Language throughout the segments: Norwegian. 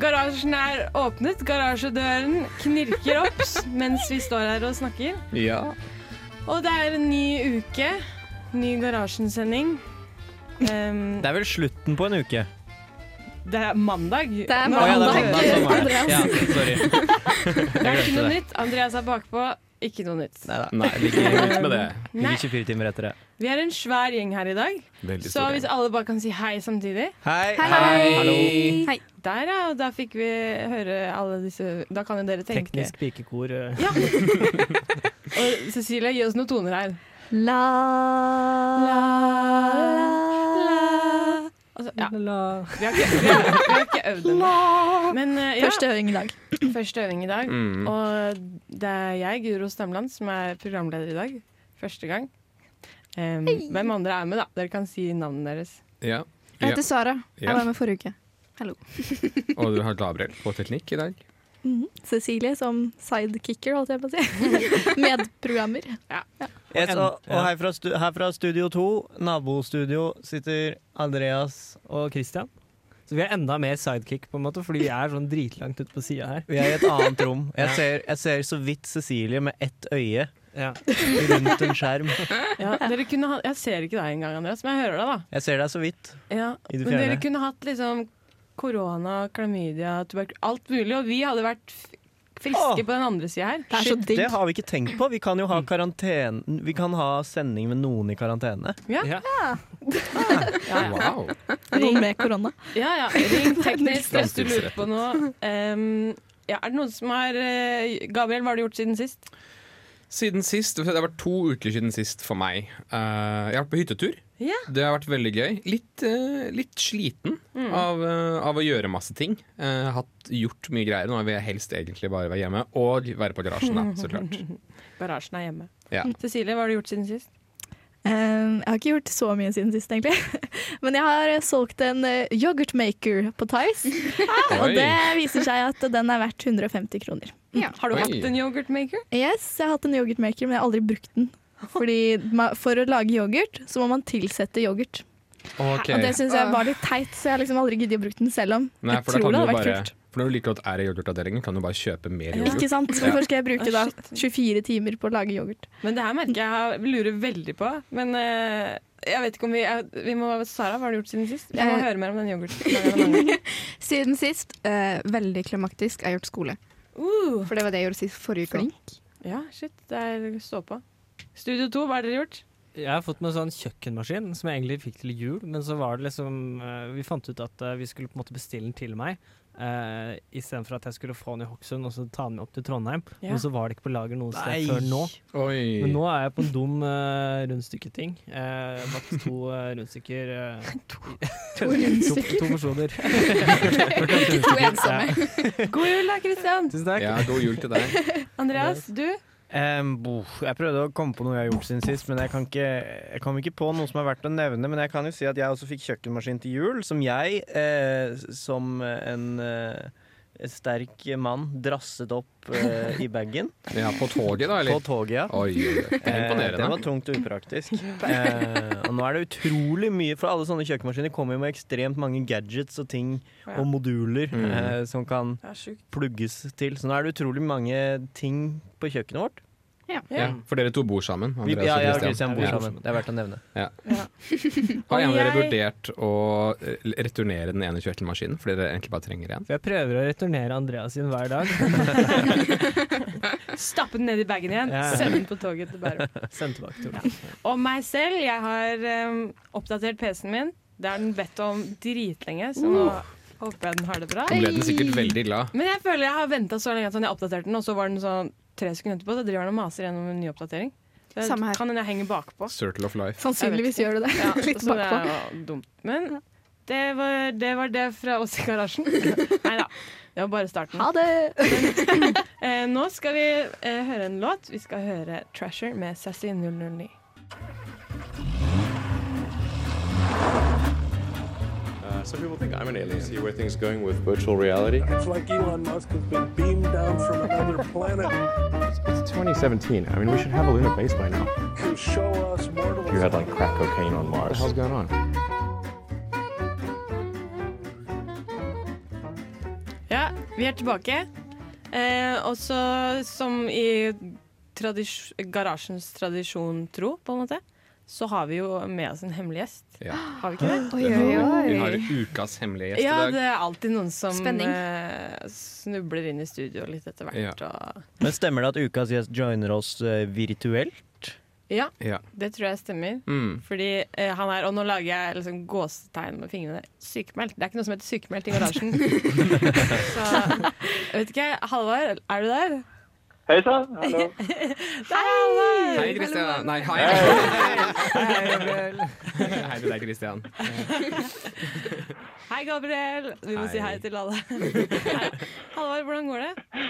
Garasjen er åpnet. Garasjedøren knirker opp mens vi står her og snakker. Ja. Og det er en ny uke. Ny Garasjen-sending. Um, Det er vel slutten på en uke. det er mandag. Det er Å ja, det mandag. er mandag. Sånn. Andreas. Ja, sorry. Det er ikke glemte noe det. nytt. Andreas er bakpå. Ikke noe nytt. Neida. Nei, vi ligger ikke ut med det. Vi Ligger 24 timer etter det. Vi er en svær gjeng her i dag, Veldig så hvis alle bare kan si hei samtidig Hei! Hei. Hallo! Hei. Der, ja. Og da fikk vi høre alle disse Da kan jo dere tenke. Teknisk pikekor. eh. Ja. og Cecilie, gi oss noen toner her. La, la, la. Altså, ja. Vi har ikke, vi har, vi har ikke øvd ennå. Men eh, ja, Første øving i dag. første øving i dag. Mm. Og det er jeg, Guro Stemland, som er programleder i dag. Første gang. Um, hvem andre er med, da? Dere kan si navnene deres. Ja. Jeg heter Sara. Ja. Jeg var med forrige uke. Og du har Gabriel på teknikk i dag. Mhm. Cecilie som sidekicker, holdt jeg på å si. Medprogrammer. Yes, og og her, fra stu, her fra Studio 2, nabostudio, sitter Andreas og Christian. Så vi er enda mer sidekick, på en måte fordi vi er sånn dritlangt ute på sida her. Vi er i et annet rom. Jeg ser, jeg ser så vidt Cecilie med ett øye Ja. rundt en skjerm. Ja, dere kunne ha, jeg ser ikke deg engang, Andreas, men jeg hører deg, da. Jeg ser deg så vidt. Ja, I det men dere kunne hatt liksom korona, klamydia, tuberkulose Alt mulig, og vi hadde vært friske Åh. på den andre sida her. Det er så Shit, digg. det har vi ikke tenkt på. Vi kan jo ha karantene Vi kan ha sending med noen i karantene. Ja. Ja. Ja, ja. Wow. Noen med korona. ja, ja. Ring teknisk hvis du lurer på noe. Um, ja, er det noen som har eh, Gabriel, hva har du gjort siden sist? Siden sist, Det har vært to uker siden sist for meg. Uh, jeg har vært på hyttetur. Ja. Det har vært veldig gøy. Litt, uh, litt sliten av, uh, av å gjøre masse ting. Uh, hatt gjort mye greier. Nå vil jeg helst egentlig bare være hjemme og være på garasjen, da, så klart. Garasjen er hjemme. Ja. Cecilie, hva har du gjort siden sist? Um, jeg har ikke gjort så mye siden sist, egentlig. Men jeg har eh, solgt en uh, yoghurtmaker på Tice. Og det viser seg at den er verdt 150 kroner. Har du Oi. hatt en yoghurtmaker? Yes, jeg har hatt en yoghurtmaker, men jeg har aldri brukt den. Fordi For å lage yoghurt så må man tilsette yoghurt. Ok. Og det syns jeg var litt teit, så jeg har liksom aldri giddet å bruke den selv om Nei, jeg for da tror det du hadde vært kult. For når du liker at er i yoghurtavdelingen, kan du bare kjøpe mer yoghurt. Ikke sant? Hvorfor skal jeg bruke da 24 timer på å lage yoghurt? Men det her merker jeg jeg lurer veldig på. Men uh, jeg vet ikke om vi, jeg, vi må, Sara, hva har du gjort siden sist? Jeg må Eh. høre mer om den yoghurten. Siden sist, uh, veldig klimaktisk, jeg har gjort skole. Uh, For det var det jeg gjorde sist forrige uke. Flink. ja, shit. Det er stå på. Studio 2, hva har dere gjort? Jeg har fått meg en sånn kjøkkenmaskin som jeg egentlig fikk til jul, men så var det liksom eh, Vi fant ut at eh, vi skulle på en måte bestille den til meg, uh, istedenfor at jeg skulle få den i Hokksund og så ta den opp til Trondheim. Ja. Men så var det ikke på lager noe sted Nei. før nå. Oi. Men nå er jeg på en dum uh, rundstykketing. Uh, bakt to uh, rundstykker. uh, To to, rundstykker. to porsjoner. To ensomme. God jul da, Kristian! Tusen takk. Ja, god jul til deg. Andreas, du? Bo, jeg prøvde å komme på noe jeg har gjort siden sist, men jeg kan ikke, jeg kom ikke på noe som er verdt å nevne. Men jeg kan jo si at jeg også fikk kjøkkenmaskin til jul, som jeg, eh, som en eh, sterk mann, drasset opp eh, i bagen. Ja, på toget, da, På toget, ja. Oi. Det Eh, det var tungt og upraktisk. Eh, og nå er det utrolig mye, for alle sånne kjøkkenmaskiner kommer jo med ekstremt mange gadgets og ting Ja. og moduler Mm. eh, som kan plugges til. Så nå er det utrolig mange ting på kjøkkenet vårt. Ja, for dere to bor sammen? Andreas ja, jeg og Christian. Bor sammen. Det er verdt å nevne. Har en av dere vurdert å eh, returnere den ene kjøttelmaskinen fordi dere egentlig bare trenger en? Jeg prøver å returnere Andreas sin hver dag. Stappe den ned i bagen igjen, Ja. sende den på toget til Bærum. Send tilbake til ja. Og meg selv, jeg har um, oppdatert PC-en min. Det har den bedt om dritlenge, så nå håper jeg den har det bra. Den ble den sikkert veldig glad. Men jeg føler jeg har venta så lenge at jeg oppdaterte den, og så var den sånn tre sekunder etterpå, så driver han og maser gjennom en ny oppdatering. Det Samme her. kan hende jeg henger bakpå. Circle of life. Sannsynligvis gjør du det. Ja, Litt så det bakpå. er jo dumt. Men det var, det var det fra oss i garasjen. Nei da. Det var bare starten. Ha det! Eh, nå skal vi eh, høre en låt. Vi skal høre 'Treasure' med Sassy 009. some people think I'm an alien. See where things going with virtual reality. It's like Elon Musk has been beamed down from another planet It's 2017. I mean, we should have a lunar base by now. You show us mortals. You had like crack cocaine on Mars. What the hell's going on? Ja, vi er tilbake. Eh, og så, som i tradis garasjens tradisjon tro, på en måte, så har vi jo med oss en hemmelig gjest. Ja. Har vi ikke det? Oi, oi, oi. Vi har ukas hemmelige gjest Ja, i dag. Ja, det er alltid noen som eh, snubler inn i studio litt etter hvert. Ja. Og, Men stemmer det at ukas gjest joiner oss uh, virtuelt? ja, Ja. det tror jeg stemmer. Mm. Fordi uh, han er, Og nå lager jeg liksom gåsetegn med fingrene. Sykemeldt. Det er ikke noe som heter sykemeldt i garasjen. så jeg vet ikke. Halvard, er du der? Hei sann, hallo. Hei, Kristian. Nei, hei. Hei til deg, Kristian. Hei, Gabriel. Vi må Hei. si hei til alle. Hei. Halvard, hvordan går det?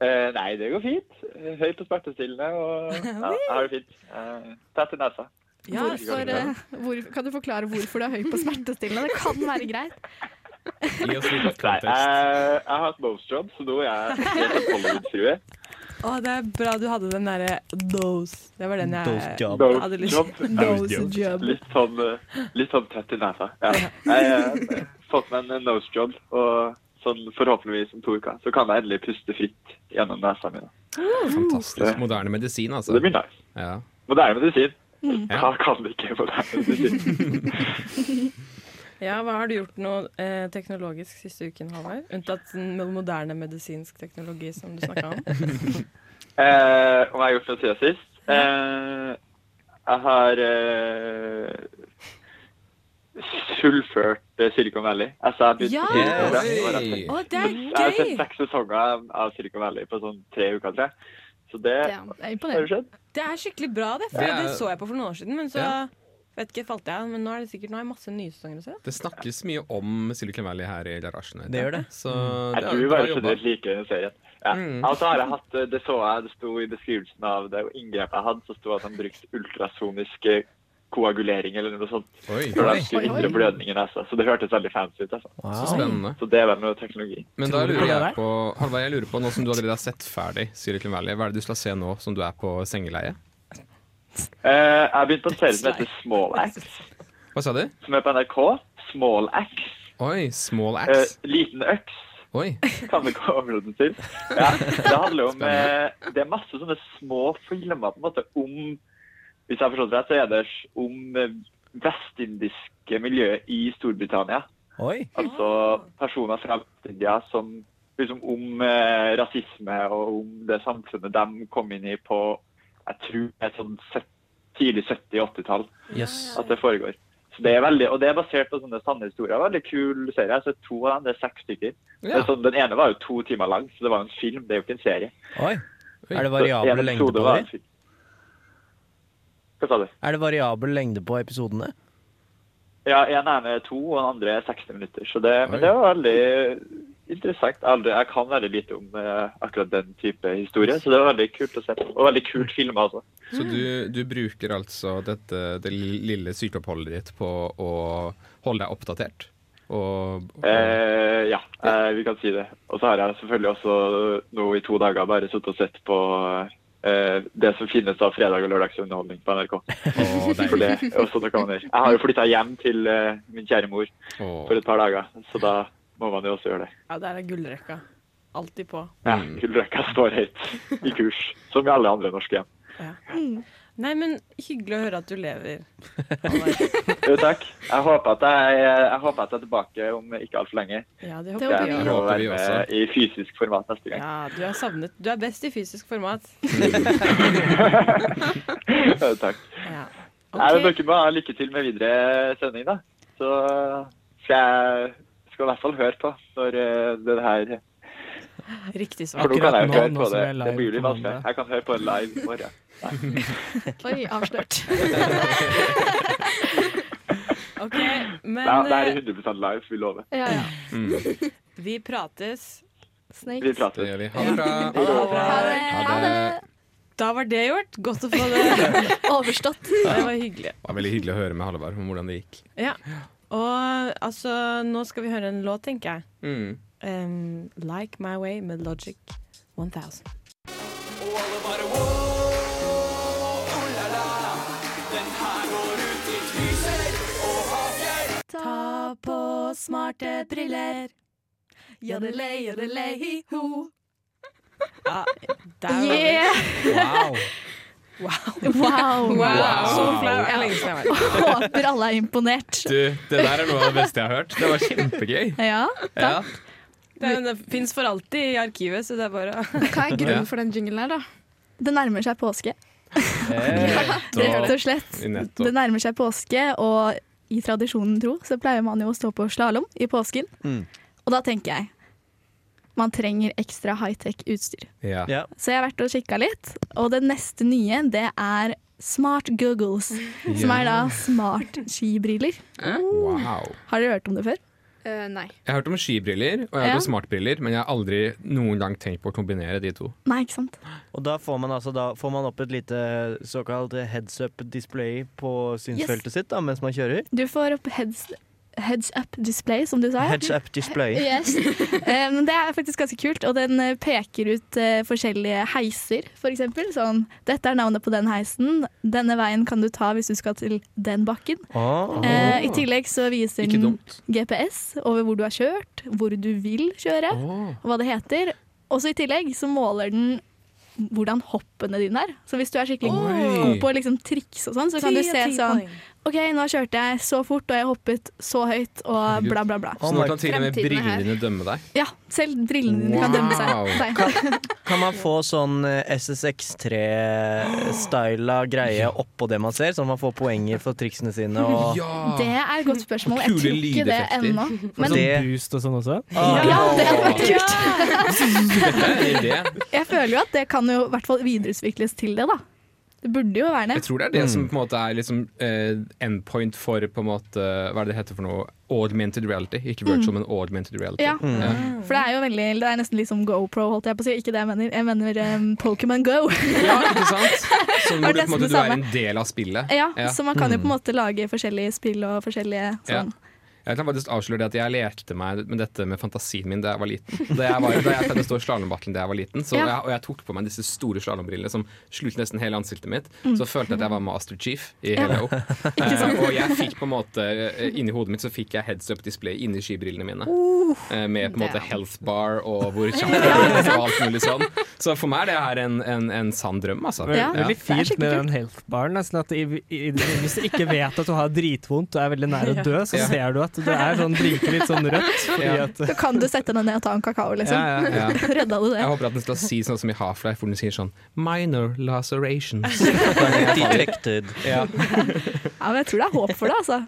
Eh, nei, det går fint. Høyt og smertestillende, og ja, jeg har det fint. Eh, Tett i nesa. Ja, for, eh, hvor, kan du forklare hvorfor du er høy på smertestillende? Det kan være greit. Gi oss litt Nei, kontekst. jeg, jeg har hatt job, så nå er jeg helt Hollywood-frue. Å, det er bra du hadde den derre dose. Det var den jeg Dose job. Nose hadde lyst job. Dose job. Litt sånn, eh, litt sånn tett i nesa. Ja. Jeg har fått meg en nose job, og sånn forhåpentligvis om to uker så kan jeg endelig puste fritt gjennom nesa mi. Fantastisk. Fantastisk. Moderne medisin, altså. det blir nice. Ja. Moderne medisin. Mm. Hva kan det ikke moderne medisin? Ja, hva har du gjort noe eh, teknologisk siste uken, Halvard? Unntatt den moderne medisinsk teknologi som du snakka om. Eh, om jeg har gjort noe siden sist? Eh, jeg har eh, fullført eh, Silicon Valley. Altså, jeg Ja! Å, det er gøy! Jeg har sett seks sesonger av- Silicon Valley på sånn tre uker, tror jeg. Så det Det er har imponerende. Det er skikkelig bra, det. For Det det, så jeg på for noen år siden, men så Ja. Vet ikke, falt jeg. Men nå er det sikkert Nå har jeg masse nye sesonger å se. Det snakkes mye om Silicon Valley her i garasjen. Det gjør det. Så mm. det er tror bare generelt liker den serien. Ja. Mm. Altså har jeg hatt, det så jeg, det sto i beskrivelsen av det inngrepet jeg hadde, så sto at han brukte ultrasonisk eh, koagulering eller noe sånt. Oi, For oi. Oi, oi. blødningen altså. Så det hørtes veldig fancy ut. Altså. Så spennende. Så det er vel noe teknologi. Men da Tror du på lurer jeg på, Halvard, jeg lurer på, nå som du allerede har sett ferdig Silicon Valley, hva er det du skal se nå som du er på sengeleie? Eh, jeg begynte begynt på en serie som heter Small Axe, Hva sa du? som er på NRK. Small Axe. Oi, Small Eh, Axe. liten øks. Oi. kan det gå overhodet til. Ja, det handler om eh, Det er masse sånne små filmer på en måte om Hvis jeg har forstått rett, så er det om eh, vestindiske miljøet i Storbritannia. Oi. Altså personer fra Vest-India som liksom om eh, rasisme og om det samfunnet de kom inn i på jeg tror det er sånn tidlig 70-80-tall yes. at det foregår. Så det er veldig, og det er basert på sånne sanne historier. Veldig kul serie. Jeg har sett to av dem. Det er seks stykker. Ja. sånn, den ene var jo to timer lang, så det var en film. Det er jo ikke en serie. Oi. Oi. Er det variabel lengde på var dem? Hva sa du? Er det variabel lengde på episodene? Ja, en er med to, og den andre er 60 minutter. Så det, men det var veldig interessant. Aldri, jeg kan veldig lite om eh, akkurat den type historie, så det var veldig kult å se på. Og veldig kult filma også. Så du, du bruker altså dette, det lille sykeoppholdet ditt på å holde deg oppdatert? Og, og Eh, ja, eh, vi kan si det. Og så har jeg selvfølgelig også nå i to dager bare sittet og sett på eh, det som finnes av fredag- og lørdagsunderholdning på NRK. Oh, For det man gjør. Jeg har jo flytta hjem til eh, min kjære mor oh. for et par dager, så da må man jo også gjøre det. Ja, der er gullrekka. Alltid på. Ja, Mm. Gullrekka står høyt i kurs, som i alle andre norske hjem. Nei, men hyggelig å høre at du lever. Jo, takk. Jeg håper at jeg, jeg håper at jeg er tilbake om ikke altfor lenge. Ja, det Det håper Jeg håper jeg. vi. prøver å Håper vi være i fysisk format neste gang. Ja, du er savnet. Du er best i fysisk format. Jo, takk. Ja. Nei, men. Dere må ha lykke til med videre sending, da. Så skal jeg skal i hvert fall høre på når eh, det her Riktig For svar. nå kan jeg jo høre på det. er Det blir litt vanskelig. Jeg kan høre på det live i morgen. Oi, avslørt. OK, men Ja, det er eh, 100% live, vi lover. Ja, ja. Mm. vi prates. Vi prates. Det gjør vi. Ha det bra. Ha det bra. Ha det. Ha det. Da var det gjort. Godt å få det. Overstått. Det var hyggelig. Det var veldig hyggelig å høre med Halvard om hvordan det gikk. Ja. Og altså, nå skal vi høre en låt, tenker jeg. Mm. Um, like My Way med Logic 1000. Ta på smarte briller. Jodelei, jodelei, hi-ho. Ja, der Yeah! Wow. Wow. Wow. Så flau. Ja. Lenge siden jeg har vært. Håper alle er imponert. Du, det der er noe av det beste jeg har hørt. Det var kjempegøy. Ja, Ja. Det, det fins for alltid i arkivet, så det er bare Hva er grunnen for den jinglen her, da? det nærmer seg påske. Ja, Rett og slett. Det nærmer seg påske, og i tradisjonen tro så pleier man jo å stå på slalåm i påsken. Mm. Og da tenker jeg man trenger ekstra high-tech utstyr. Ja. Ja. Så jeg har vært og kikka litt, og det neste nye det er smart googles. Som er da smart skibriller. Wow. Har dere hørt om det før? Uh, nei. Jeg har hørt om skibriller og jeg har hørt om smartbriller, men jeg har aldri noen gang tenkt på å kombinere de to. Nei, ikke sant? Og da får man altså da får man opp et lite såkalt heads up display på synsfeltet sitt da, mens man kjører. Du får opp heads, heads up display, som du sa. Heads up display. Yes. Eh, Men det er faktisk ganske kult, og den eh, peker ut eh, forskjellige heiser, for eksempel. Sånn, dette er navnet på den heisen, denne veien kan du ta hvis du skal til den bakken. Oh. I tillegg så viser den. GPS over hvor du har kjørt, hvor du vil kjøre, oh. og hva det heter. Også i tillegg så måler den hvordan hoppene dine er. Så hvis du er skikkelig Oi. god på liksom triks og sånn, så kan du se sånn OK, nå kjørte jeg så fort, og jeg hoppet så høyt, og bla, bla, bla. Så nå kan til og med brillene dine dømme deg. Ja, selv brillene dine kan dømme seg. Kan, Kan man få sånn eh, SSX3-styla greie oppå det man ser, sånn at man får poenger for triksene sine? Og Ja! Det er et godt spørsmål. Jeg tror ikke det ennå. Men det... sånn boost og sånn også. ja, det hadde vært kult. Er. Jeg føler jo at det kan jo i hvert fall videreutvikles til det, da. Det burde jo være det. Jeg tror det er det som på en måte er liksom eh, endpoint for på en måte Hva er det det heter for noe? Augmented reality. Ikke virtual, men augmented reality. Ja. For det er jo veldig Det er nesten litt som GoPro, holdt jeg på å si. Ikke det jeg mener. Jeg mener um, Pokémon Go. Ja, ikke sant? Som Det hvor du, på en måte, du er en del av spillet. Ja, Ja. Så man kan jo på en måte lage forskjellige spill og forskjellige Ja. Sånn. Jeg kan faktisk avsløre det at jeg lekte meg med dette med fantasien min da jeg var liten. Da jeg, var, da jeg pleide å stå i slalåmbakken da jeg var liten, så Ja. jeg, og jeg tok på meg disse store slalåmbrillene som slulte nesten hele ansiktet mitt, så følte jeg at jeg var Master Chief i hele Ja. Hello. Eh, og jeg fikk på en måte eh, inni hodet mitt så fikk jeg heads up display inni skibrillene mine. Uh. Eh, med på en måte health bar og hvor kjapt det går og alt mulig sånn. Så for meg er det her en, en, en sann drøm, altså. Ja, veldig er fint med den health-baren. Nesten at i, i, hvis du ikke vet at du har dritvondt og er veldig nær å dø, så Ja. ser du at det er sånn blinker litt sånn rødt. Fordi Ja. at, Så kan du sette deg ned og ta en kakao, liksom. ja, ja. Ja. Redda du det? Jeg håper at den skal si sånn som i Half-Life, hvor den sier sånn Minor lacerations. detected. Ja. Ja, men jeg tror det er håp for det, altså.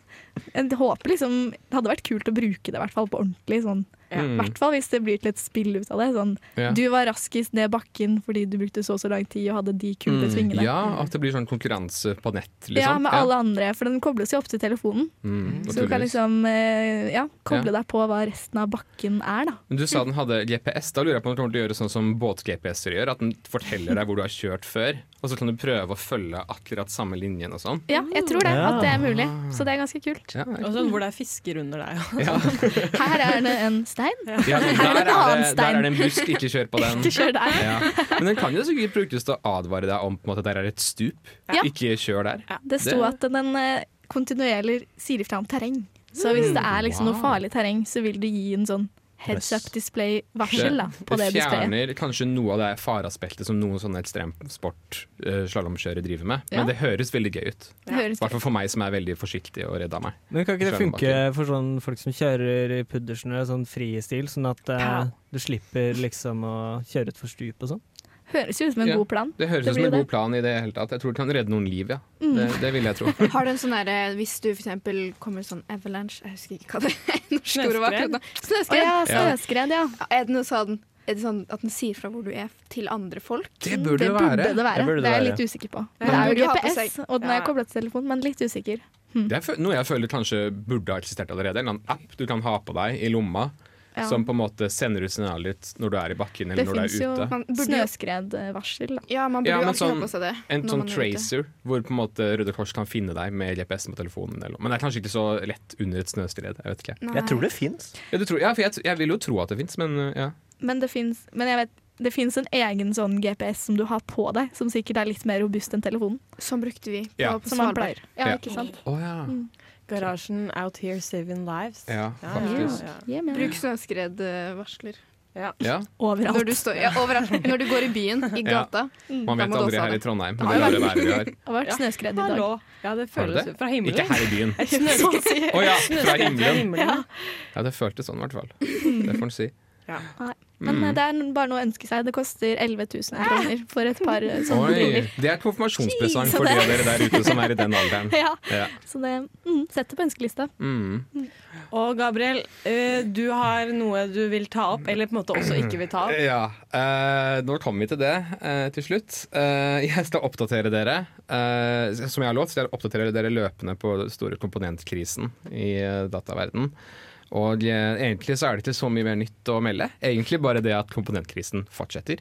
Jeg håper liksom Det hadde vært kult å bruke det, i hvert fall på ordentlig. Sånn. I Mm. hvert fall hvis det blir til et spill ut av det. Sånn, Ja. Du var raskest ned bakken fordi du brukte så og så lang tid og hadde de kule Mm, svingene. Ja, at det blir sånn konkurranse på nett, liksom. Ja, med alle andre, for den kobles jo opp til telefonen. Mm, Så du kan liksom eh, ja, koble Ja. deg på hva resten av bakken er, da. Men du sa den hadde GPS. Da lurer jeg på om den kommer til å gjøre sånn som båt-GPS-er gjør. At den forteller deg hvor du har kjørt før, og så kan du prøve å følge akkurat samme linjen og sånn. Ja, jeg tror det, at det er mulig. Så det er ganske kult. Ja, Og sånn hvor det er fisker under deg. ja. Her er det en stein. Ja Her er der, er det, der er det en busk, ikke kjør på den. Ikke kjør der. Ja. Men den kan jo sikkert brukes til å advare deg om på en måte, at der er et stup. Ja. Ikke kjør der. Det sto at den eh, kontinuerlig sier ifra om terreng. Så hvis det er liksom noe farlig terreng, så vil det gi en sånn heads up display-varsel da, på det, det fjerner kanskje noe av det fareaspektet som noen sånne ekstremsport uh, slalåmkjørere driver med. Ja. Men det høres veldig gøy ut. I hvert fall for meg som er veldig forsiktig og redd av meg. Men kan ikke det funke for sånn folk som kjører i puddersnø, sånn fristil, sånn at uh, du slipper liksom å kjøre utfor stup og sånn? Høres jo ut som en Ja. god plan. Det høres ut som en det. god plan i det hele tatt. Jeg tror det kan redde noen liv, ja. Mm. Det, det vil jeg tro. Har du en sånn derre hvis du eksempel kommer sånn avalanche Jeg husker ikke hva det norske ordet var. Snøskred. ja, Ja. snøskred, ja. Ja, Er det noe sånn Er det sånn at den sier fra hvor du er til andre folk? Det burde det burde være. det være. Det burde Det, det er jeg litt usikker på. Ja, Det er jo burde GPS, og den er Ja. koblet til telefonen, men litt usikker. Det er noe jeg føler kanskje burde ha eksistert allerede. En eller annen app du kan ha på deg i lomma, Ja. som på en måte sender ut signaler ditt når du er i bakken eller Det når du er ute. Man burde jo- snøskredvarsel, da. Ja, man burde Ja, alltid sånn- ha på seg det. En sånn er tracer, hvor på en måte Røde Kors kan finne deg med GPS på telefonen. Eller, noe. men det er kanskje ikke så lett under et snøskred. Jeg vet ikke. Nei. Jeg tror det fins. Ja, ja, for jeg, jeg vil jo tro at det fins, men uh, ja. Men det fins Men jeg vet det fins en egen sånn GPS som du har på deg, som sikkert er litt mer robust enn telefonen. Som brukte vi på, Ja. på Som man Svalbard. Ja. ikke sant? Oh, ja. Mm. Garasjen out here saving lives. Ja, Ja, faktisk. ja, ja. Yeah. Bruk snøskredvarsler. Ja, Overalt. Når du, står, ja, overalt. Når du går i byen, i Ja. gata. Man vet aldri her i. Trondheim. Det har det rare vi har. Det har vært snøskred i dag. Ja, det føles det? fra himmelen. Ikke her i byen. Å oh, ja, fra himmelen. Ja. Ja, det føltes sånn i hvert fall. Det får en si. Men Mm. eh, det er bare noe å ønske seg. Det koster 11 000 kroner for et par eh, sånne Oi, briller. det er et konfirmasjonspresang for de av dere der ute som er i den alderen. Ja, Ja. så det mm, setter på ønskelista. Mm. Og Gabriel, eh, du har noe du vil ta opp, eller på en måte også ikke vil ta opp. Ja, uh, nå kommer vi til det uh, til slutt. Uh, jeg skal oppdatere dere. Eh, som jeg har lovt, skal jeg oppdatere dere løpende på den store komponentkrisen i uh, dataverden. Og eh, egentlig så er det ikke så mye mer nytt å melde. Egentlig bare det at komponentkrisen fortsetter.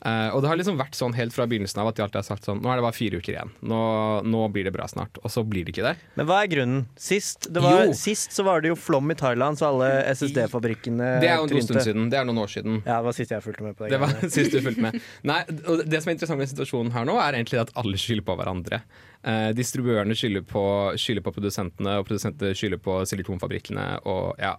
Eh, og det har liksom vært sånn helt fra begynnelsen av at de alltid har sagt sånn Nå er det bare fire uker igjen. Nå, nå blir det bra snart. Og så blir det ikke det. Men hva er grunnen? Sist, det var, sist så var det jo flom i Thailand, så alle SSD-fabrikkene Det er jo en god stund siden. Det er noen år siden. Ja, det var sist jeg fulgte med på det. Det var sist du fulgte med. Nei, og det som er interessant med situasjonen her nå, er egentlig at alle skylder på hverandre. Uh, distribuørene skylder på, skylder på produsentene, og produsentene skylder på silikonfabrikkene. Og, ja,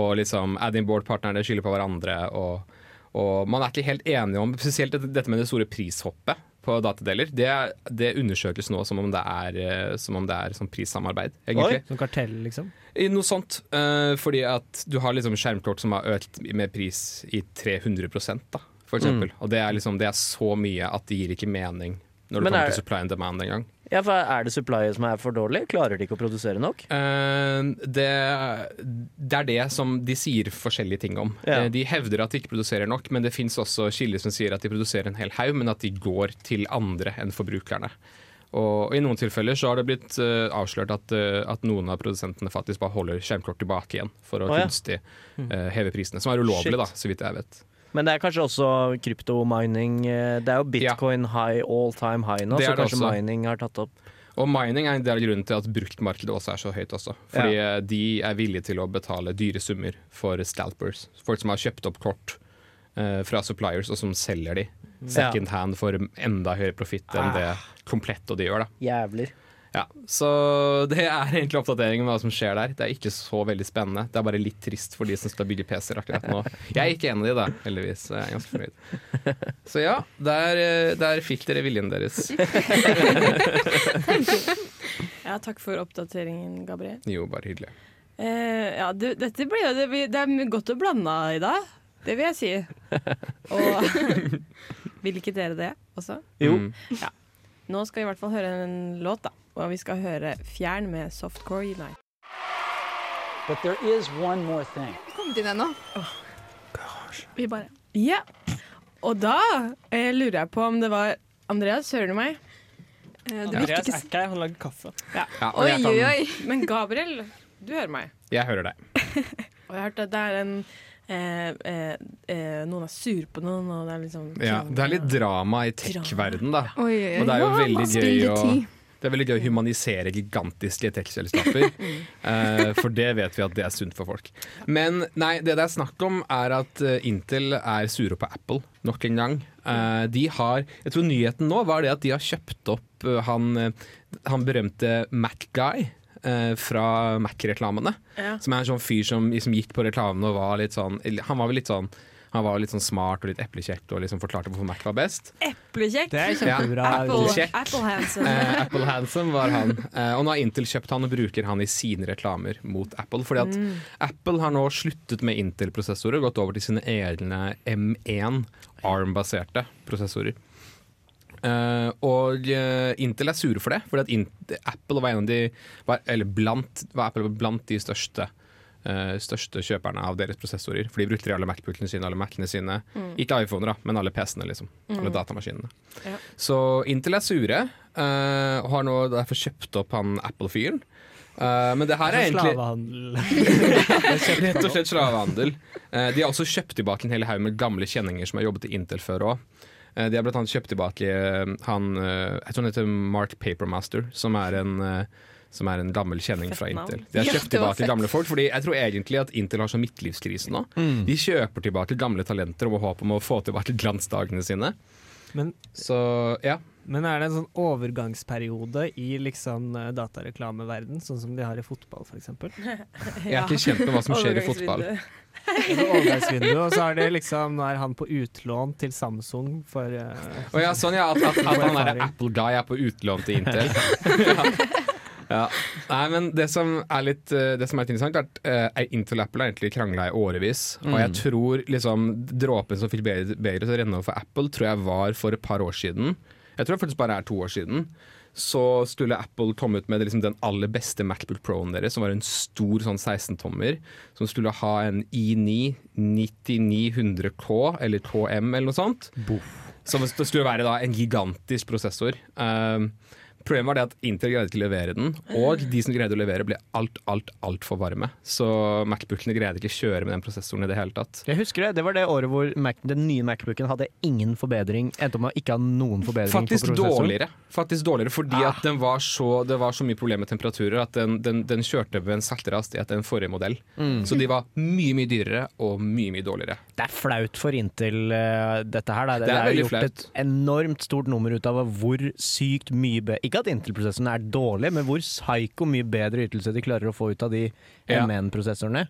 og liksom add-in board-partnerne skylder på hverandre. Og, og man er ikke helt enige om Spesielt dette, med det store prishoppet på datadeler. Det, det undersøkes nå som om det er, eh, som om det er sånn prissamarbeid, egentlig. Som kartell, liksom. I Noe sånt. Uh, fordi at du har liksom skjermkort som har økt med pris i 300 da, for eksempel. Og det er, liksom, det er så mye at det gir ikke mening når det Men kommer er- til supply and demand engang. Ja, for Er det supplyet som er for dårlig? Klarer de ikke å produsere nok? Uh, det, det er det som de sier forskjellige ting om. Ja. Eh, de hevder at de ikke produserer nok, men det fins også kilder som sier at de produserer en hel haug, men at de går til andre enn forbrukerne. Og I noen tilfeller så har det blitt uh, avslørt at, uh, at noen av produsentene faktisk bare holder skjermkort tilbake igjen for å oh, ja. kunstig uh, heve prisene. Som er ulovlig, Shit. da, så vidt jeg vet. Men det er kanskje også kryptomining. eh, Det er jo bitcoin high all time high nå, Det så kanskje også. mining har tatt opp. Og mining er en del av grunnen til at bruktmarkedet også er så høyt. også. Fordi ja. de er villige til å betale dyre summer for scalpers. Folk som har kjøpt opp kort uh, fra suppliers, og som selger de second hand for enda høyere profitt enn det komplett og de gjør. da. Jævler. Ja, Så det er egentlig oppdateringen med hva som skjer der. Det er ikke så veldig spennende. Det er bare litt trist for de som skal bygge PC-er akkurat nå. Jeg er ikke en av de, da, heldigvis. Jeg er ganske fornøyd. Så ja, der, der fikk dere viljen deres. Ja, takk for oppdateringen, Gabriel. Jo, bare hyggelig. Uh, ja, det, dette blir jo det, det er godt å blande i dag. Det vil jeg si. Og vil ikke dere det også? Jo. Mm. Ja. Nå skal vi i hvert fall høre en låt, da. Og vi skal høre Fjern med Softcore Unite. But there is one more thing. Kommet inn ennå. Vi bare Ja. Og da eh, lurer jeg på om det var Andreas, hører du meg? Eh, Det Andreas ikke er ikke her, han lager kaffe. Ja, Ja, Oi, kan, oi, oi. Men Gabriel, du hører meg. jeg hører deg. Og jeg har hørt at det er en eh, eh, eh, Noen er sur på noen, og det er liksom Ja, det er litt drama i tech-verden, da. Oi, oi, oi. Og det er jo veldig gøy å. Det er veldig gøy å humanisere gigantiske tech-selskaper. eh, for det vet vi at det er sunt for folk. Men nei, det det er snakk om, er at eh, Intel er sure på Apple nok en gang. Eh, de har Jeg tror nyheten nå var det at de har kjøpt opp eh, han, eh, han berømte Mac-guy. eh, fra Mac-reklamene. Ja. Som er en sånn fyr som liksom gikk på reklamene og var litt sånn Han var vel litt sånn han var litt sånn smart og litt eplekjekk og liksom forklarte hvorfor Mac var best. Eplekjekk. Det er kjempebra. Apple, Kjekk. Apple Handsome. Eh, Apple Handsome var han. Eh, og nå har Intel kjøpt han og bruker han i sine reklamer mot Apple. Fordi at Mm. Apple har nå sluttet med Intel-prosessorer og gått over til sine egne M1 ARM-baserte prosessorer. Uh, og uh, Intel er sure for det, fordi at Apple var en av de var, Eller blant, var Apple blant de største største kjøperne av deres prosessorer. For de brukte alle Macbookene sine, alle Macene sine. Mm. Ikke iPhoner, da, men alle PC-ene, liksom. Alle Mm. datamaskinene. Ja. Så Intel er sure, uh, og har nå derfor kjøpt opp han Apple-fyren. Uh, men det her er egentlig Slavehandel. Rett og slett slavehandel. Uh, de har også kjøpt tilbake en hel haug med gamle kjenninger som har jobbet i Intel før òg. De har blant annet kjøpt tilbake eh, han eh, Jeg tror han heter Mark Papermaster, som er en eh, som er en gammel kjenning fra Intel. De har kjøpt tilbake gamle folk, Fordi jeg tror egentlig at Intel har sånn midtlivskrise nå. Mm. De kjøper tilbake gamle talenter og håp om å få tilbake glansdagene sine. Men, Så ja. men er det en sånn overgangsperiode i liksom eh, datareklameverden, sånn som de har i fotball f.eks.? Jeg er ikke kjent med hva som skjer i fotball. Overgangsvindu, og så er det liksom Nå er han på utlån til Samsung for uh, oh, ja, sånn ja, at, at, at han derre. Apple Guy er på utlån til Intel. ja. Ja. Nei, men det som er litt, eh, det som er litt interessant, er at uh, Intel og Apple har egentlig krangla i årevis. Og jeg Mm. tror liksom dråpen som fikk bedre, til å renne over for Apple, tror jeg var for et par år siden. Jeg tror det faktisk bare er to år siden. Så skulle Apple komme ut med liksom den aller beste Macbook Pro-en deres, som var en stor sånn 16-tommer. Som skulle ha en i9 9900K, eller KM eller noe sånt. Som skulle være da en gigantisk prosessor. Um, Problemet var det at Intel greide ikke å levere den, og de som greide å levere, ble alt, alt, altfor varme. Så Macbookene greide ikke å kjøre med den prosessoren i det hele tatt. Jeg husker det. Det var det året hvor Mac, den nye Macbooken hadde ingen forbedring. Endte om med å ikke ha noen forbedring Faktisk på prosessoren. dårligere. Faktisk dårligere Fordi at den var så, det var så mye problemer med temperaturer at den, den, den kjørte ved en saktere hastighet enn forrige modell. Mm. Så de var mye mye dyrere og mye mye dårligere. Det er flaut for Intel, uh, dette her. Da. Det, Det er det er gjort flaut. et enormt stort nummer ut av hvor sykt mye bedre Ikke at Intel-prosessorene er dårlige, men hvor psyko mye bedre ytelse de klarer å få ut av de Ja. MN-prosessorene.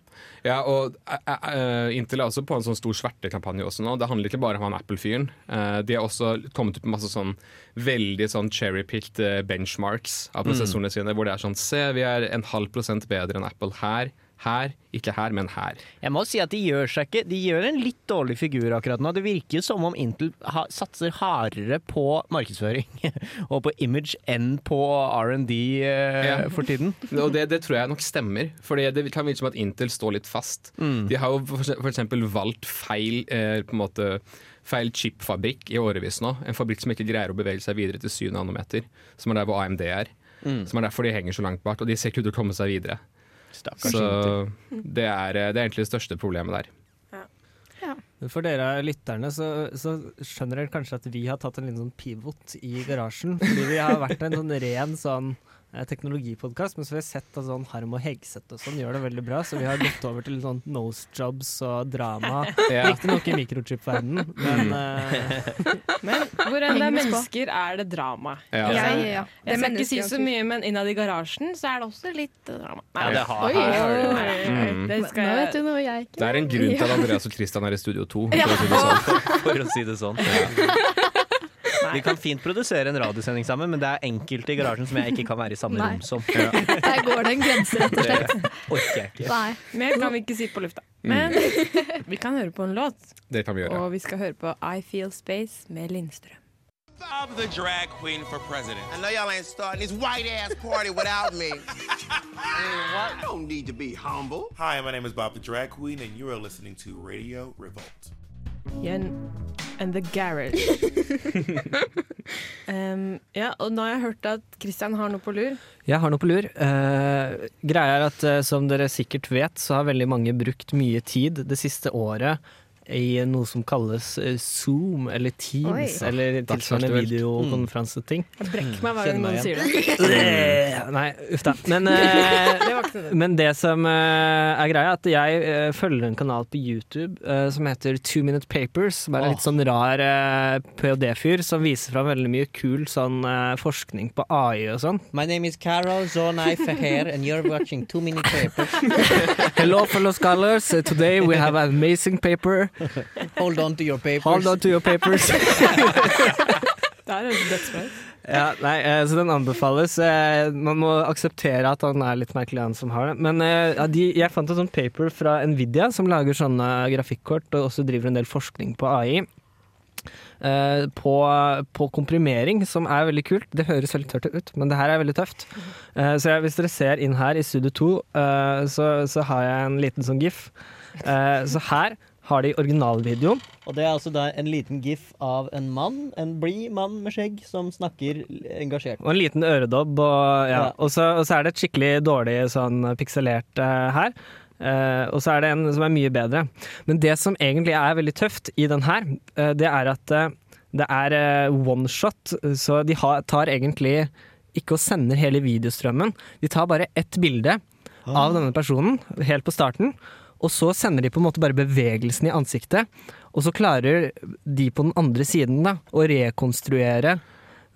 Ja, og uh, Intel er også på en sånn stor svertekampanje også nå. Det handler ikke bare om han Apple-fyren. Uh, de har også kommet ut med masse sånn veldig sånn cherry-picked benchmarks av prosessorene sine, hvor det er sånn Se, vi er en halv prosent bedre enn Apple her. Her. Ikke her, men her. Jeg må si at de gjør seg ikke De gjør en litt dårlig figur akkurat nå. Det virker som om Intel ha, satser hardere på markedsføring og på image enn på R&D eh, Ja. for tiden. Og det, det tror jeg nok stemmer. For det kan virke som at Intel står litt fast. Mm. De har jo eksempel valgt feil eh, på en måte Feil chipfabrikk i årevis nå. En fabrikk som ikke greier å bevege seg videre til 7 nanometer. Som er der hvor AMD er. Mm. Som er derfor de henger så langt bak. Og de ser ikke ut til å komme seg videre. Stakkars Så det er, det er egentlig det største problemet der. For dere lytterne så, så skjønner dere kanskje at vi har tatt en liten sånn pivot i garasjen. Fordi vi har vært en sånn ren sånn eh, teknologipodkast, men så har vi sett at sånn Harm og Hegseth og sånn gjør det veldig bra, så vi har gått over til sånn nose jobs og drama. Ja. Riktignok i mikrochip-verdenen, men uh, Men hvor enn det er mennesker, er det drama. Ja. Ja, ja, er Jeg skal ikke si så mye, men innad i garasjen så er det også litt drama. Nei, Ja, det har, Oi. her har Mm. det. skal Mm. Nå vet du noe jeg ikke Det er en grunn til at Andreas og Christian er i Studio 2. For å si det sånn. For å si det sånn. Vi kan fint produsere en radiosending sammen, men det er enkelte i garasjen som jeg ikke kan være i samme Nei. rom som. Der går det en grense, rett og Det slett. orker jeg ikke. Nei. Mer kan vi ikke si på lufta. Men vi kan høre på en låt, Det kan vi gjøre. og vi skal høre på I Feel Space med Lindstrøm. I'm the drag queen for president. I know y'all ain't starting this white ass party without me. I don't need to be humble. Hi, my name is Bob the Drag Queen, and you are listening to Radio Revolt. Yen and The Garage. um, ja, og nå har jeg hørt at Christian har noe på lur. Jeg har noe på lur. Uh, greia er at uh, som dere sikkert vet, så har veldig mange brukt mye tid det siste året i noe som kalles eh, Zoom eller Teams Oi. eller tilsvarende Dagsaktuelt. videokonferanseting. Jeg brekker meg hver gang noen sier det. Eh, Nei, uff da. Men, eh, Det var ikke det. men det som eh, er greia, er at jeg følger en kanal på YouTube som heter Two Minute Papers, som er en litt sånn rar uh, PhD-fyr som viser fram veldig mye kul sånn forskning på AI og sånn. My name is Carol Zonai Feher, and you're watching Two Minute Papers. Hello, fellow scholars. Today we have an amazing paper. Hold on to your papers. Hold on to your papers. Det er ja, nei, eh, så den anbefales. Eh, Man må akseptere at han er litt merkelig, han som har det. Men eh, ja, de, jeg fant et sånt paper fra Nvidia, som lager sånne grafikkort og også driver en del forskning på AI. eh, på, på komprimering, som er veldig kult. Det høres veldig tørt ut, men det her er veldig tøft. Eh, så jeg, hvis dere ser inn her i Studio 2, eh, så, så har jeg en liten sånn gif. Eh, så her har de originalvideoen. Og det er altså da en liten gif av en mann, en blid mann med skjegg, som snakker engasjert. Og en liten øredobb. Og, ja. Ja. og, så, og så er det et skikkelig dårlig sånn pikselert uh, her. Uh, og så er det en som er mye bedre. Men det som egentlig er veldig tøft i den her, uh, det er at det er one shot, så de har, tar egentlig ikke og sender hele videostrømmen. De tar bare ett bilde av denne personen helt på starten, og så sender de på en måte bare bevegelsen i ansiktet. Og så klarer de på den andre siden da, å rekonstruere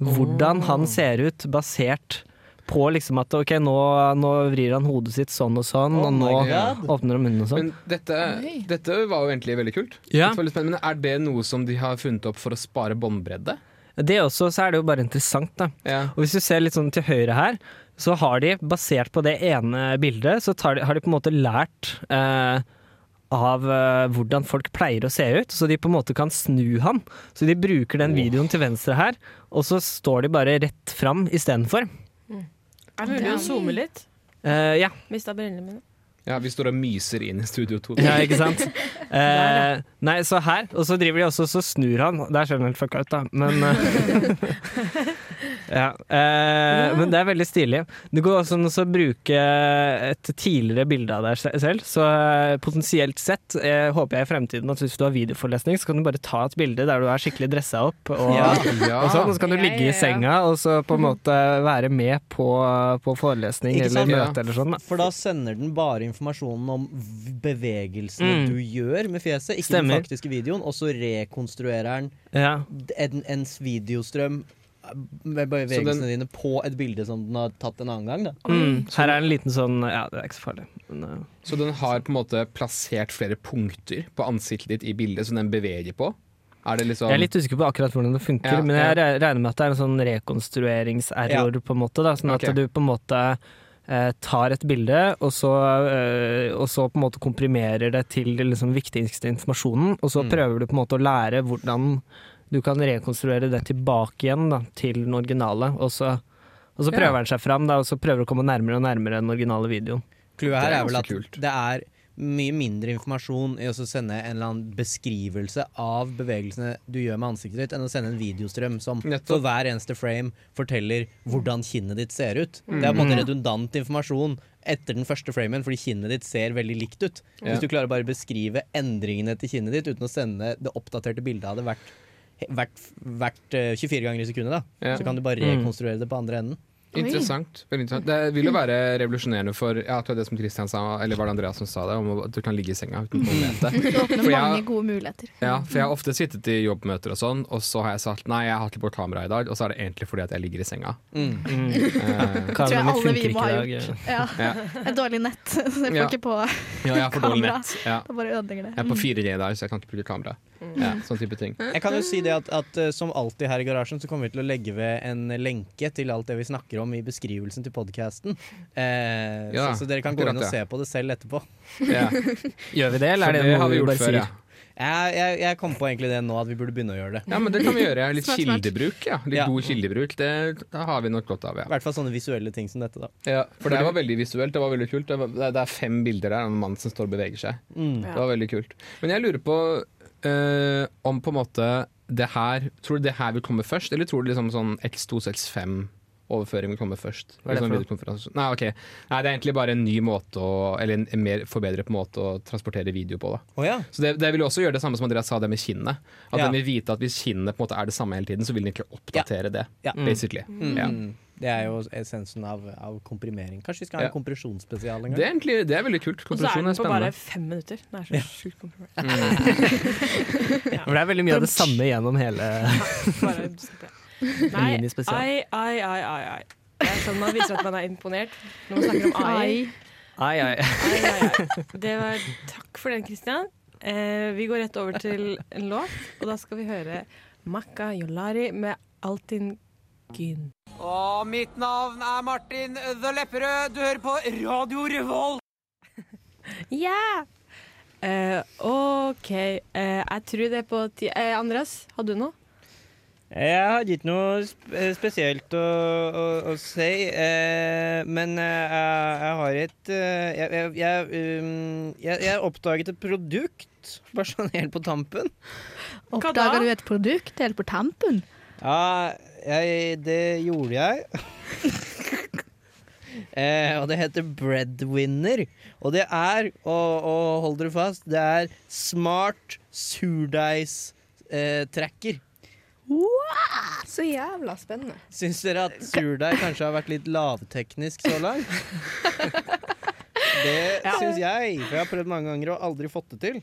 hvordan han ser ut basert på liksom at ok, nå, nå vrir han hodet sitt sånn og sånn, Oh og nå God. åpner han munnen og sånn. Men dette, dette var jo egentlig veldig kult. Ja. Men er det noe som de har funnet opp for å spare båndbredde? Det også, så er det jo bare interessant, da. Ja. Og hvis du ser litt sånn til høyre her, så har de, basert på det ene bildet, så tar de, har de på en måte lært eh, av eh, hvordan folk pleier å se ut, så de på en måte kan snu han. Så de bruker den videoen til venstre her, og så står de bare rett fram istedenfor. Er det mulig å zoome litt? Uh, ja. Mista brillene mine. Ja, Vi står og myser inn i Studio 2. Ja, ikke sant? Eh, nei, så her, og så driver de også så snur han. Der ser han helt fucka ut, da, men eh, ja, eh, Men det er veldig stilig. Det går også an å bruke et tidligere bilde av deg selv, så eh, potensielt sett eh, håper jeg i fremtiden at hvis du har videoforelesning, så kan du bare ta et bilde der du er skikkelig dressa opp, og, Ja. og sånn, og så kan du Ja, ligge ja, i senga og så på en måte være med på, på forelesning Ikke eller sant? møte eller sånn. Da. For da sender den bare informasjonen om bevegelsene Mm. du gjør med fjeset, ikke Stemmer. den faktiske videoen, og så rekonstruerer den Ja. en, ens videostrøm med bevegelsene dine på et bilde som den har tatt en annen gang. Da. Mm. Her er en liten sånn Ja, det er ikke så farlig. Men, uh, Så den har på en måte plassert flere punkter på ansiktet ditt i bildet som den beveger på? Er det liksom Jeg er litt usikker på akkurat hvordan det funker, Ja, men jeg ja. regner med at det er en sånn rekonstrueringserror, på en måte. Da, sånn at okay. du på en måte eh, tar et bilde, og så, eh, og så på en måte komprimerer det til den liksom, viktigste informasjonen, og så Mm. prøver du på en måte å lære hvordan du kan rekonstruere det tilbake igjen da, til den originale, og så, og så Ja. prøver han seg fram, da, og så prøver du å komme nærmere og nærmere den originale videoen. Clouet her er vel at kult. det er mye mindre informasjon i å sende en eller annen beskrivelse av bevegelsene du gjør med ansiktet ditt, enn å sende en videostrøm som for hver eneste frame forteller hvordan kinnet ditt ser ut. Det er på en måte redundant informasjon etter den første framen, fordi kinnet ditt ser veldig likt ut. Hvis du klarer å beskrive endringene til kinnet ditt uten å sende det oppdaterte bildet av det hvert, hvert, hvert eh, 24 ganger i sekundet, da, Ja. så kan du bare Mm. rekonstruere det på andre enden. Interessant. interessant. Det vil jo være revolusjonerende for ja, jeg det som Christian sa, eller var det Andreas som sa det, om at du kan ligge i senga uten å vite. Det åpner mange gode muligheter. Ja, for jeg har ofte sittet i jobbmøter og sånn, og så har jeg sagt nei, jeg har ikke på kamera i dag, og så er det egentlig fordi at jeg ligger i senga. Mm. Eh, tror jeg alle vi må ha gjort. Ja. Ja. Et dårlig nett. Så jeg får Ja. ikke på ja, jeg har Kamera. nett. Ja. Da bare ødelegger det. Jeg er på 4G i dag, så jeg kan ikke bruke kamera. Ja, sånn type ting. Jeg kan jo si det at, at eh, som alltid her i garasjen så kommer vi til å legge ved en lenke til alt det vi snakker om i beskrivelsen til podkasten. Eh, Ja, så, så dere kan gå inn og se på det selv etterpå. Ja. Gjør vi det, eller er det, det noe vi vi gjort bare før, sier? ja. Jeg, jeg, jeg kom på egentlig det nå, at vi burde begynne å gjøre det. Ja, men det kan vi gjøre. Litt kildebruk, ja. Litt Ja. god kildebruk. Det, det har vi nok godt av, I ja. hvert fall sånne visuelle ting som dette, da. ja. For det var veldig visuelt. Det var veldig kult. Det, var, det det er fem bilder der av en mann som står og beveger seg. Mm. Det var veldig kult. Men jeg lurer på øh, om på en måte det her Tror du det her vil komme først, eller tror du liksom sånn X2, X5 overføring vil komme først? Hva er det Sånn for noe? Nei, okay. Nei, det er egentlig bare en ny måte å Eller en, en mer forbedret måte å transportere video på. da Å ja. Så det, det vil også gjøre det samme som Andreas sa det med kinnet. At Ja. den vil vite at hvis kinnet på en måte er det samme hele tiden, så vil den ikke oppdatere det. Ja. Basically. Mm. Ja. Det er jo essensen av, av komprimering. Kanskje vi skal ha en Ja. kompresjonsspesial en gang? Det er egentlig det er veldig kult. Og så er Kompresjon den er på bare fem minutter. Det er så sjukt komprimert. For det er veldig mye av det samme gjennom hele ja. Nei, ai, ai, ai, ai, ai. Det er sånn man viser at man er imponert når man snakker om ai. Ai, ai. ai, ai, ai. Det var Takk for den, Christian. Eh, vi går rett over til en låt, og da skal vi høre Makka Yolari med Altin Gyn. Og mitt navn er Martin The Lepperød. Du hører på Radio Revolt. Ja! Eh, OK. Eh, jeg tror det er på tide Eh, Andreas, hadde du noe? Jeg hadde ikke noe eh, spesielt å, å, å si, eh, men eh, jeg, jeg har et eh, jeg, jeg, jeg, um, jeg, jeg oppdaget et produkt, bare sånn helt på tampen. Oppdaga du et produkt helt på tampen? Ja, jeg, det gjorde jeg. eh, og det heter Breadwinner. Og det er, og, og hold dere fast, det er smart surdeigs-tracker. Så jævla spennende. Syns dere at surdeig kanskje har vært litt lavteknisk så langt? Det Ja. syns jeg, for jeg har prøvd mange ganger og aldri fått det til.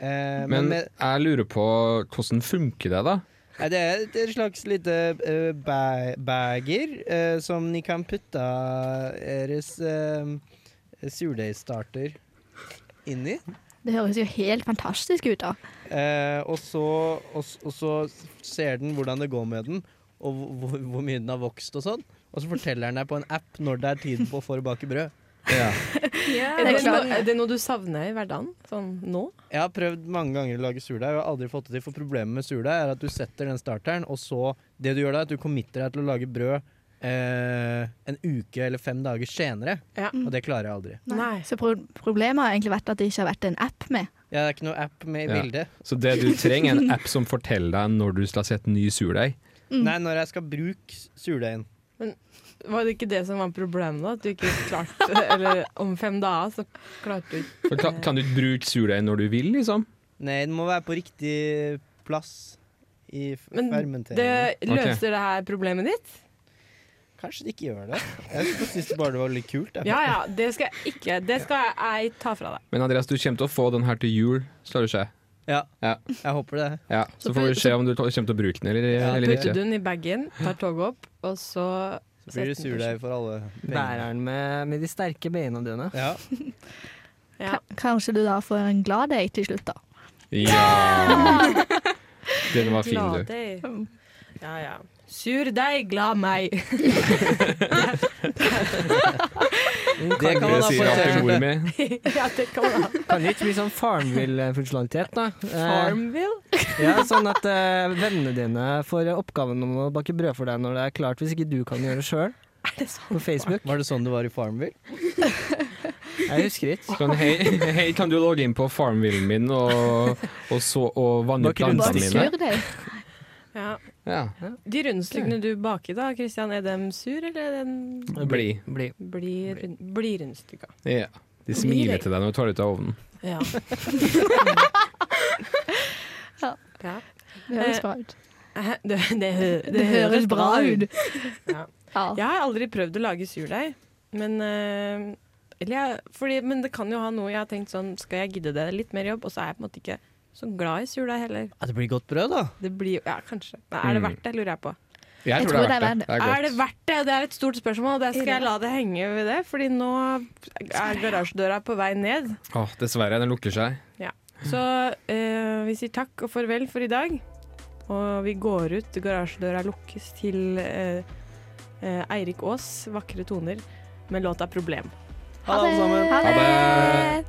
Eh, men Men med, jeg lurer på hvordan funker det, da? det er et- slags lite uh, ba bager uh, som ni kan putte deres uh, surdeigstarter inn i. Det høres jo helt fantastisk ut, da. Eh, og, så, og, og så ser den hvordan det går med den, og hvor, hvor- mye den har vokst og sånn. Og så forteller den deg på en app når det er tid på for å bake brød. det det er det noe, er det noe du savner i hverdagen? Sånn nå? Jeg har prøvd mange ganger å lage surdeig og har aldri fått det til. For problemet med surdeig er at du setter den starteren, og så Det du gjør da, er at du committer deg til å lage brød eh, en uke eller fem dager senere. Og det klarer jeg aldri. Nei. Så pro problemet har egentlig vært at det ikke har vært en app med. Ja, det er ikke noe app med i Ja. bildet. Så det du trenger, er en app som forteller deg når du skal sette ny surdeig. Nei, når jeg skal bruke surdeigen. Men var det ikke det som var problemet, da? At du ikke klarte Eller om fem dager, så klarte du ikke For Kan, kan du ikke bruke surdeig når du vil, liksom? Nei, den må være på riktig plass i f- Men fermenteringen. det løser det her problemet ditt? Kanskje de ikke gjør det. Jeg syns bare det var litt kult. jeg. Ja ja, det skal jeg ikke Det skal jeg ta fra deg. Men Andreas, du kommer til å få den her til jul, skal du se. Ja, Ja. jeg håper det. Ja, så får vi se om du kommer til å bruke den eller, eller Putter ikke. du den i bagen, tar toget opp, og så Så blir du sur deg surdeig for alle. Bæreren med, med de sterke beina dine. Ja. Ja. Kanskje du da får en glad date til slutt, da. Ja! Den var fin, Glad du. Ja ja. Sur deg, glad meg. Det kan man ha på mi. ja, det kan man ha. Kan det ikke bli sånn Farmville-funksjonalitet, da? Eh, Farmville? Ja, Sånn at uh, vennene dine får oppgaven om å bake brød for deg når det er klart, hvis ikke du kan gjøre det sjøl. På Facebook. Var det sånn det var i Farmville? Jeg husker ikke. Sånn, hei, hei, kan du logge inn på farmvillen min og, og, så, og vanne plantene mine? Ja. Ja. De rundstykkene du baker da, Kristian, er de sur, eller er de Bli. Bli. bli, rund, bli rundstykka. Ja. De smiler til deg når du tar det ut av ovnen. Ja. Ja. ja. Det høres bra ut. Eh, Det, det, Det høres bra ut. Ja. Jeg har aldri prøvd å lage surdeig, men eh, eller jeg, fordi, Men det kan jo ha noe jeg har tenkt sånn Skal jeg gidde det? Litt mer jobb. Og så er jeg på en måte ikke så glad i surdeig heller. Ja, det blir godt brød, da. Det blir, ja, kanskje. Men er det Mm. verdt det, lurer jeg på. Jeg tror det er verdt det. Det er Er det verdt det? Det er et stort spørsmål, og det skal jeg la det henge ved det. Fordi nå er garasjedøra på vei ned. Åh, dessverre, den lukker seg. Ja. Så eh, vi sier takk og farvel for i dag. Og vi går ut, garasjedøra lukkes til eh, eh, Eirik Aas' vakre toner med låta 'Problem'. Ha det, alle sammen. Ha det!